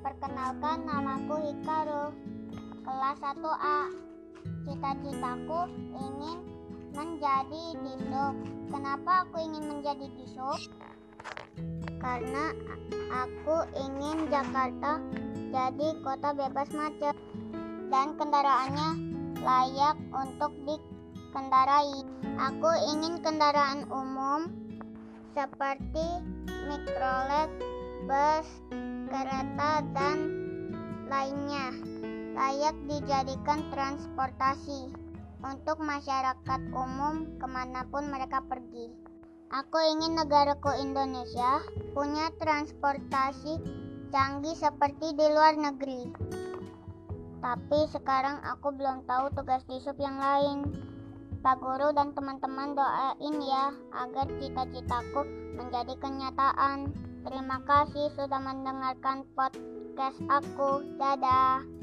Perkenalkan namaku Hikaru Kelas 1A Cita-citaku ingin menjadi disub Kenapa aku ingin menjadi disub? Karena aku ingin Jakarta jadi kota bebas macet Dan kendaraannya layak untuk dikendarai. Aku ingin kendaraan umum seperti mikrolet, bus, kereta, dan lainnya layak dijadikan transportasi untuk masyarakat umum ke mana pun mereka pergi. Aku ingin negaraku Indonesia punya transportasi canggih seperti di luar negeri. Tapi sekarang aku belum tahu tugas di sub yang lain. Pak Guru dan teman-teman doain ya agar cita-citaku menjadi kenyataan. Terima kasih sudah mendengarkan podcast aku. Dadah.